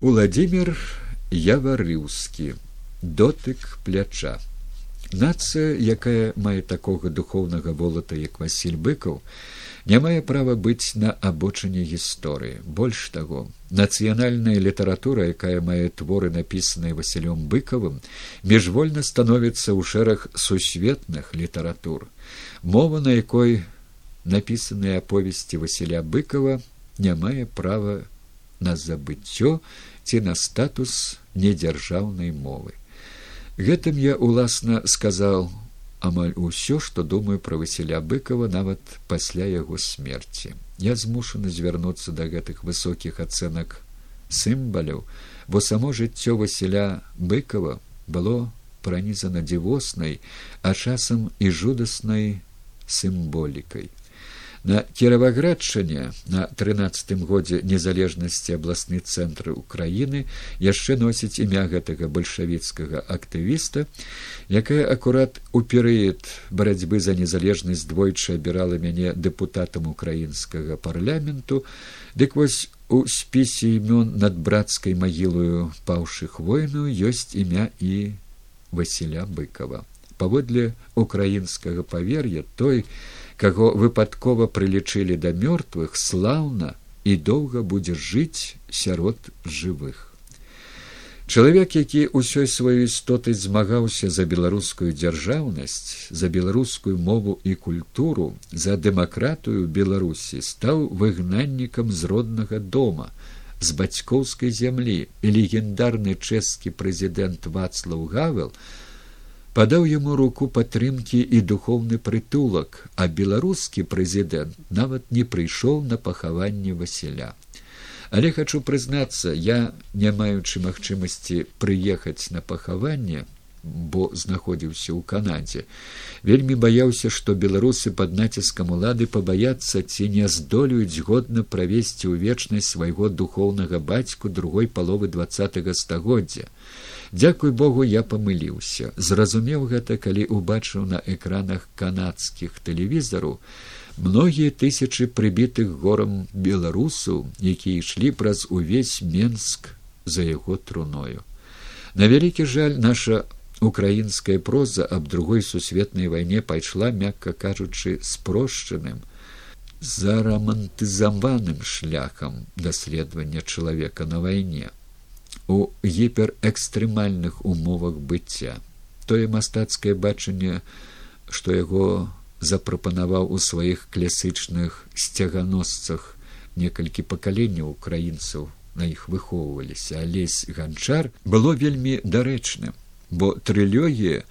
Уладзімир Яварыўскі дотык пляча. Нацыя, якая мае такога духоўнага волата, як Васіль быкаў, не мае права быць на абочыне гісторыі. Больш таго, нацыянальная літаратура, якая мае творы напісаныя Васілём быкавым, міжвольна становіцца ў шэраг сусветных літаратур. Мова, на якой напісаныя аповесці Васіля быкова не мае права на забыццё ці на статус недзяржаўнай мовы. Гэтым я уласна сказаў амаль усё, што думаю пра Васіля быкова нават пасля яго смерці. Я змушаны звярнуцца да гэтых высокіх ацэнак сімбаляў, бо само жыццё Васіля быкова было пранізана дзівоснай, а часам і жудаснай сімволікай. На кіраваградчане на трынацатым годзе незалежнасці абласны цэнтры ўкраіны яшчэ носіць імя гэтага бальшавіцкага актывіста, якая акурат у перыяд барацьбы за незалежнасць двойчы абірала мяне дэпутатам украінскага парламенту, дык вось у спісе імён над брацкай магілою паўшых войну ёсць імя і Васіля быкова. Паводле украінскага павер'я той, каго выпадкова прылічылі да мёртвых слаўна і доўга будзе жыць сярод жывых. Чалавек які ўсёй сваёй істотай змагаўся за беларускую дзяржаўнасць за беларускую мову і культуру за дэмакратыю беларусі стаў выгнаннікам з роднага дома з бацькоўскай зямлі. І легендарны чэшскі прэзідэнт вацлаў гавел падаў яму руку падтрымкі і духоўны прытулак, а беларускі прэзідэнт нават не прыйшоў на пахаванне Васіля. Але хачу прызнацца, я, не маючы магчымасці прыехаць на пахаванне, бо знаходзіўся ў канадзе вельмі баяўся што беларусы пад націскам улады пабаяцца ці не здолеюць годна правесці ў вечнасць свайго духоўнага бацьку другой паловы двадцатого стагоддзя дзякуй богу я памыліўся. Зразумеў гэта калі убачыў на экранах канадскіх тэлевізару многія тысячы прыбітых горам беларусаў якія ішлі праз увесь менск за яго труною. На вялікі жаль наша украінская проза аб другой сусветнай вайне пайшла мякка кажучы спрошчаным зарамантызаваным шляхам даследавання чалавека на вайне у гіперэкстрэмальных умовах быцця. Тое мастацкае бачанне што яго запрапанаваў у сваіх класычных сцяганосцах. Некалькі пакаленняў украінцаў на іх выхоўваліся. Алесь ганчар было вельмі дарэчным бо трылёгія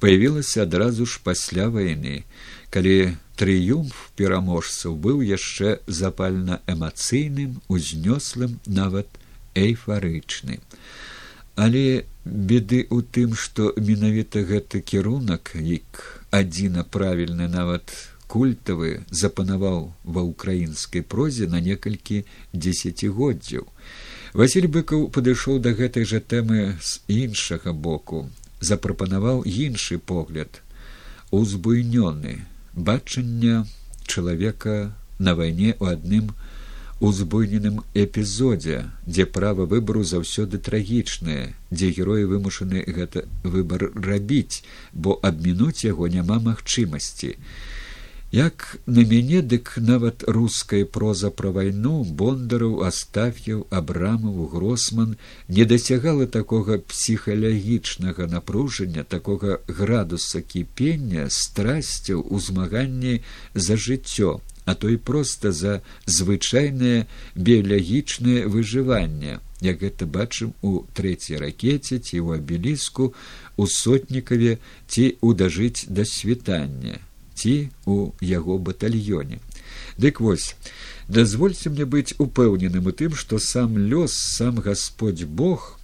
появілася адразу ж пасля вайны калі трыюмф пераможцаў быў яшчэ запальна эмацыйным узнёслым нават эйфарычны. Але беды ў тым што менавіта гэты кірунак як адзіна правільны нават культавы запанаваў ва ўкраінскай прозе на некалькі дзесяцігоддзяў. Васіль быкаў падышоў да гэтай жа тэмы з іншага боку, запрапанаваў іншы погляд, узбуйнёны бачання чалавека на вайне ў адным узбуйненым эпізодзе, дзе права выбару заўсёды трагічнае, дзе героі вымушаны гэта выбар рабіць, бо абмінуць яго няма магчымасці. Як на мяне дык нават руская проза пра вайну бондараў астаф'яў абрамаву гросман не дасягала такога псіхалагічнага напружання такога градуса кіпення страсцяў у змаганні за жыццё а то і проста за звычайнае біялагічнае выжыванне як гэта бачым у трэцяй ракеце ці ў абеліску у сотнікаве ці ў дажыць да світання ці у яго батальёне. Дык вось дазвольце мне быць упэўненым у тым, што сам лёс сам гасподь Бог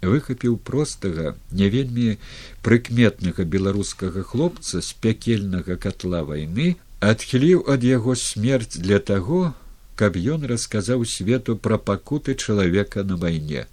выхапіў простага не вельмі прыкметнага беларускага хлопца з пякельнага катла вайны, адхіліў ад яго смерць для таго, каб ён расказаў свету пра пакуты чалавека на вайне.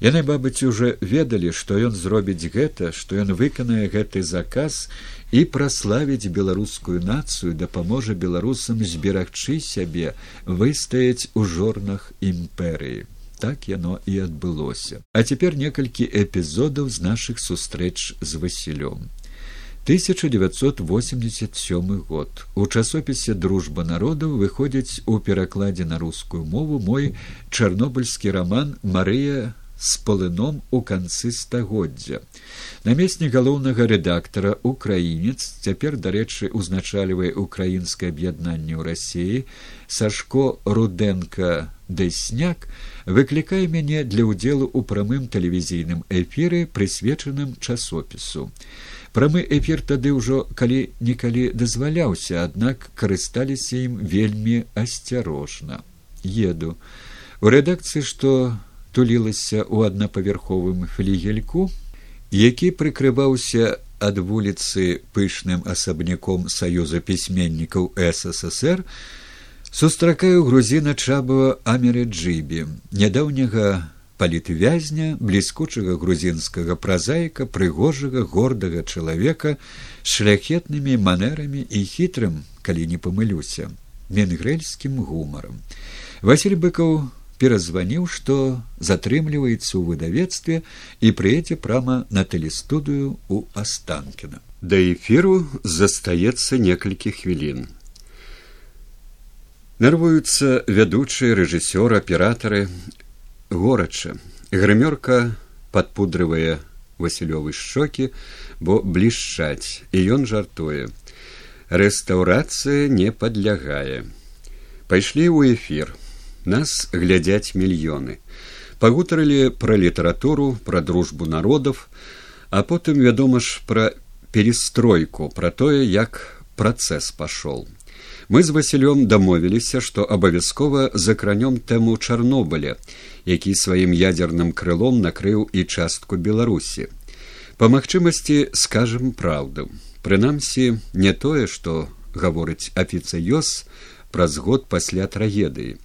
Яны, бабыць, уже ведалі, што ён зробіць гэта, што ён выканае гэты заказ і праславіць беларускую нацыю дапаможа беларусам зберагчы сябе выстаяць у жорнах імперыі. Так яно і адбылося. А цяпер некалькі эпізодаў з нашых сустрэч з васілём 1987 год. У часопісе дружба народаў выходзіць у перакладзе на рускую мову мой чарнобыльскі роман марыя з полыном у канцы стагоддзя намеснік галоўнага рэдактара украінец цяпер дарэчы узначальвае украінскае аб'яднанне ў рассіі сашко руденко дэсняк выклікае мяне для ўдзелу ў прамым тэлевізійным эфіры прысвечаным часопісу прамы эфір тады ўжо калі некалі дазваляўся аднак карысталіся ім вельмі асцярожна. Еду. У рэдакцыі што тулілася ў аднапавярховым флігельку, які прыкрываўся ад вуліцы пышным асабняком саюза пісьменнікаў ссср сустракаю грузіна чабава амерыджыбі нядаўняга палітвязня бліскучага грузінскага празаіка прыгожага гордага чалавека шляхетнымі манерамі і хітрым калі не памылюся менгрэльскім гумарам василь быкаў перазваніў, што затрымліваецца ў выдавецтве і прыедзе прама на тэлестудыю ў Астанкіна. Да эфіру застаецца некалькі хвілін. Нервуюцца вядучыя рэжысёр, аператары горача. Грымёрка падпудрывае васілёвы шчокі, бо блішчаць, і ён жартуе. Рэстаўрацыя не падлягае. Пайшлі ў эфір нас глядзяць мільёны пагутарылі пра літаратуру пра дружбу народов а потым вядома ж пра перестройку пра тое як працэс пашоў мы з васілём дамовіліся што абавязкова закранём тэму чарнобыля які сваім ядзерным крылом накрыў і частку беларусі. Па магчымасці скажем праўду. Прынамсі не тое што гаворыць афіцыёз праз год пасля трагедыі.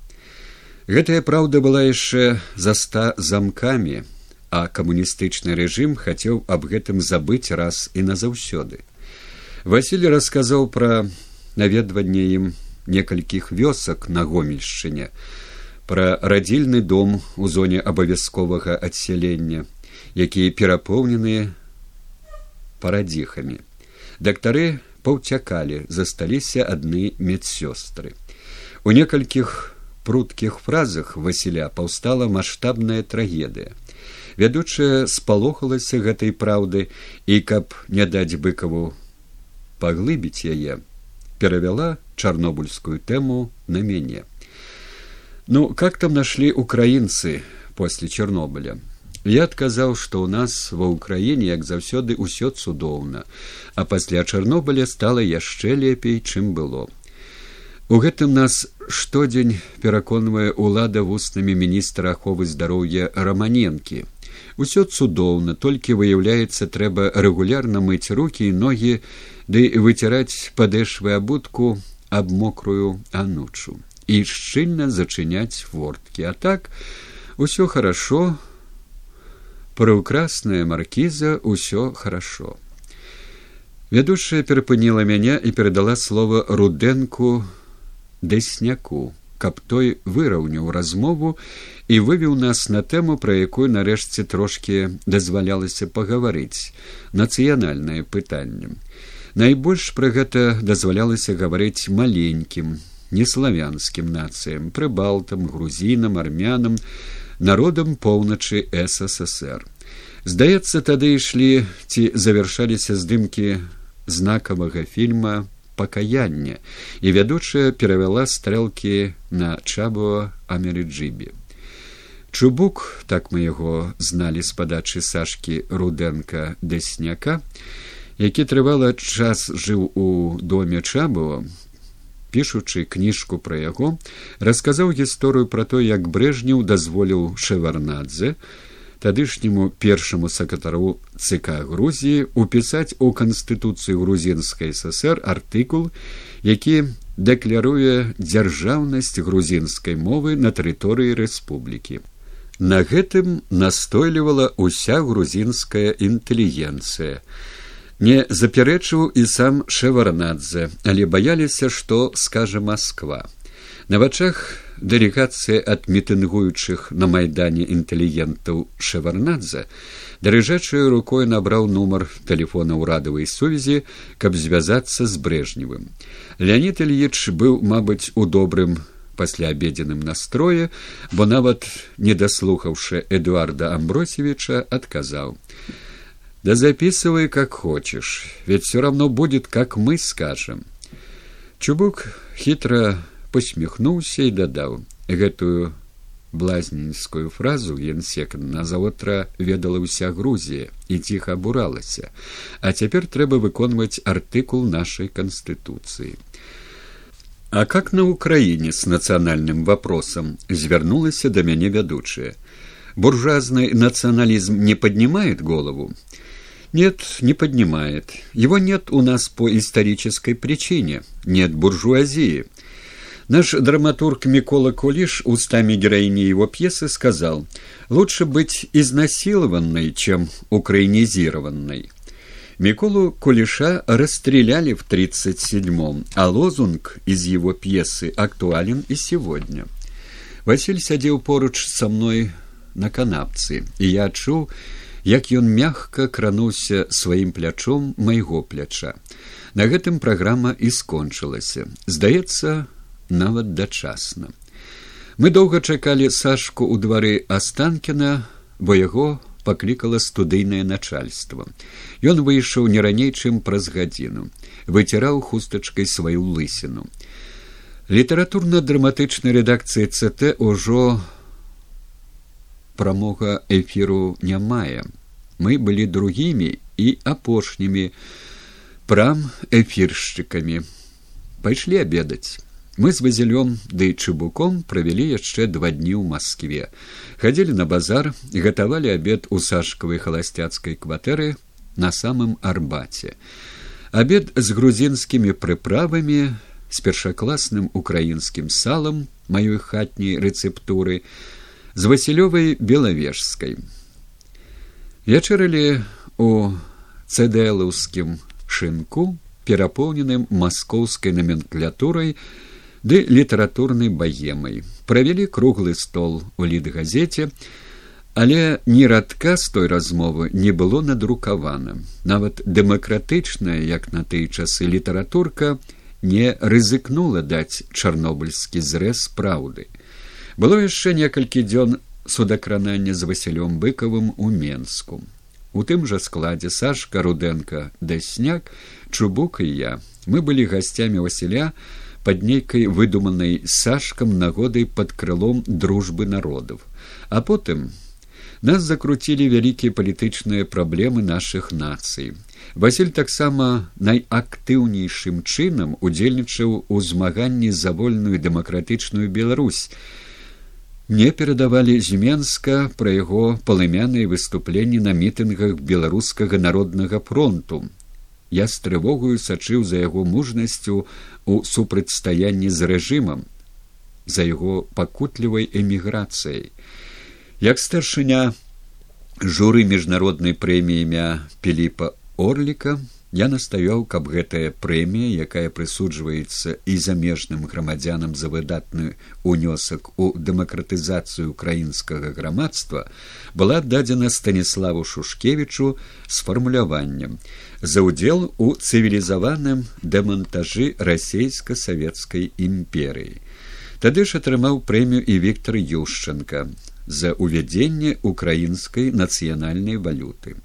Гэтая праўда была яшчэ за ста замкамі, а камуністычны рэжым хацеў аб гэтым забыць раз і назаўсёды. Васілі расказаў пра наведванне ім некалькіх вёсак на гомельшчыне, пра радзільны дом у зоне абавязковага адсялення, якія перапоўненыя парадзіхамі. Дактары паўцякалі, засталіся адны медсёстры. У некалькіх пруткіх фразах васіля паўстала маштабная трагедыя вядучая спалохалася гэтай праўды і каб не даць быкаву паглыбіць яе перавяла чарнобыльскую тэму на мяне. Ну как там нашли украінцы после чернобыля? Я адказаў што ў нас ва ўкраіне як заўсёды ўсё цудоўна а пасля чарнобыля стала яшчэ лепей чым было. У гэтым нас штодзень пераконвае ўлада вуснымі міністра аховы здароўя раманенкі. Усё цудоўна, толькі выяўляецца трэба рэгулярна мыць рукі і ногі ды выціраць падэшвы абутку аб мокрую анучу і шчыльна зачыняць форткі, а так усё хорошо прыўкрасная маркіза ўсё хорошо. Вядучая перапыніла мяне і перадала слова рудэнку дэсняку, каб той выраўняў размову і вывеў нас на тэму, пра якую нарэшце трошкі дазвалялася пагаварыць нацыянальнае пытанне. Найбольш пра гэта дазвалялася гаварыць маленькім, неславянскім нацыям, прыбалтам, грузінам, армянам, народам поўначы ссср. Здаецца, тады ішлі ці завяршаліся здымкі знакавага фільма пакаяння і вядучая перавяла стрэлкі на чабуа амерыджыбе чубук так мы яго зналі з падачы сашкі руденко дэсняка які трывала час жыў у доме чабуа пішучы кніжку пра яго расказаў гісторыю пра то як брэжнеў дазволіў шеварнадзе тадышняму першаму сакатару цк грузіі упісаць у канстытуцыю грузінскай ссср артыкул які дакляруе дзяржаўнасць грузінскай мовы на тэрыторыі рэспублікі. На гэтым настойлівала ўся грузінская інтэлігенцыя не запярэчыў і сам шеварнадзе але баяліся што скажа москва на вачах дэлегацыя ад мітынгуючых на майдане інтэлігентаў шеварнадзе дарыжачаю рукой набраў нумар телефона ўрадавай сувязі каб звязацца з брежневым. Леонид ильич быў мабыць у добрым пасляабедзеным настрое бо нават не даслухаўшы эдуарда амбросевича адказаў да записывай как хочешь ведь все равно будет как мы скажем чубук хитро посміхнуўся і дадаў гэтую блазненскую фразу генсек назаўтра ведала ўся грузія і ціха абуралася а цяпер трэба выконваць артыкул нашай канстытуцыі а как на украіне с нацыянальным вопросам звярнулася да мяне вядучая буржуазный национализм не поднимает голову нет не поднимает его нет у нас по исторической причине нет буржуазии Наш драматург Микола Кулиш устами героини его пьесы сказал «Лучше быть изнасилованной, чем украинизированной». Миколу Кулиша расстреляли в 1937-м, а лозунг из его пьесы актуален и сегодня. Василь сядзеў поруч со мной на канапцы, і я адчуў, як ён мягка крануўся сваім плячом майго пляча. На гэтым праграма і скончылася. Здаецца, нават дачасна. Мы доўга чакалі сашку ў двары астанкіна, бо яго паклікала студыйнае начальство. Ён выйшаў не раней, чым праз гадзіну, выціраў хустачкай сваю лысіну. Літаратурна-драматычнай рэдакцыі ЦТ ужо прамога эфіру не мае. Мы былі другімі і апошнімі прам эфіршчыкамі. Пайшлі абедаць. Мы з вазілём ды чыбуком правялі яшчэ два дні ў Маскве. Хадзілі на базар гатавалі абед у сашкавай халасцяцкай кватэры на самым арбаце. Абед з грузінскімі прыправамі, з першакласным украінскім салам маёй хатняй рэцэптуры, з васілёвай белавежскай. Вечарылі у цэдэлаўскім шынку, перапоўненым маскоўскай наменклятурай, ды літаратурнай баемай правялі круглы стол у лідгазеце але ні радка з той размовы не было надрукавана. Нават дэмакратычная як на тыя часы літаратурка не рызыкнула даць чарнобыльскі зрэз праўды было яшчэ некалькі дзён судакранання з васілём быкавым у менску у тым жа складзе сашка руденко дасняк чубук і я. Мы былі гасцямі васіля под нейкай выдуманай сашкам нагодай под крылом дружбы народов а потым нас закруцілі вялікія палітычныя праблемы наших нацый. Василь таксама найактыўнейшым чынам удзельнічаў у змаганні за вольную дэмакратычную беларусь мне перадавалі з менска пра яго палымяныя выступленні на мітынгах беларускага народнага фронту. Я з трывогаю сачыў за яго мужнасцю у супрацьстаянні з рэжымам за яго пакутлівай эміграцыяй. Як старшыня журы міжнароднай прэміі імя піліпа орліка я настаяў каб гэтая прэмія якая прысуджваецца і замежным грамадзянам за выдатны унёсак у дэмакратызацыю украінскага грамадства была дадзена станіславу шушкевічу з фармуляваннем за ўдзел у цывілізаваным дэмантажы расійска-савецкай імперыі тады ж атрымаў прэмію і Віктор юшченко за ўвядзенне украінскай нацыянальнай валюты.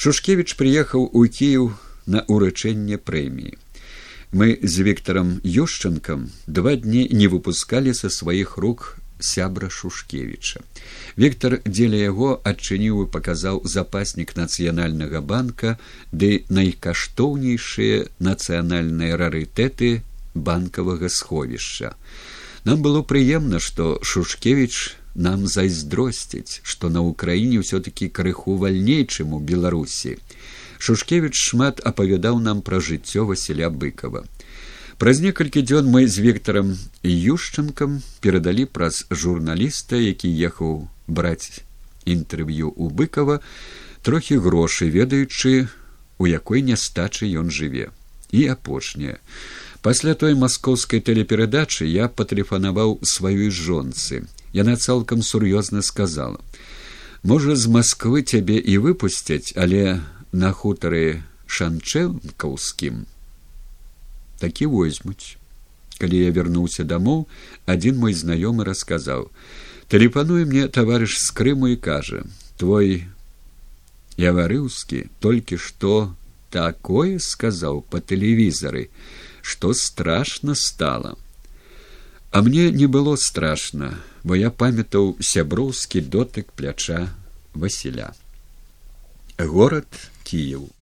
Шушкевич прыехаў у кіев на ўрачэнне прэміі. Мы з Віктором Ёшчанкам два дні не выпускалі са сваіх рук сябра шушкевіча. Віктор дзеля яго адчыніў і паказаў запаснік нацыянальнага банка ды найкаштоўнейшыя нацыянальныя рарытэты банкавага сховішча. Нам было прыемна, што шушкевіч нам зайздросціць, што на ўкраіне ўсё такі крыху вальней, чым у беларусі шушкевич шмат апавядаў нам пра жыццё васіля быкова. Праз некалькі дзён мы з віктором і юшчанкам перадалі праз журналіста які ехаў браць інтэрв'ю у быкова трохі грошай ведаючы у якой нястачы ён жыве. І апошняе. Пасля той маскоўскай тэлеперадачы я патэлефанаваў сваёй жонцы. Яна цалкам сур'ёзна сказала можа з москвы цябе і выпусцяць але на хутары шанчэнкаўскім такі возьмуць. Калі я вярнуўся дамоў адзін мой знаёмы расказаў тэлефануе мне таварыш з крыму і кажа твой яварыўскі толькі што такое сказаў па тэлевізары што страшна стала а мне не было страшна бо я памятаў сяброўскі дотык пляча васіля. Горад кіяў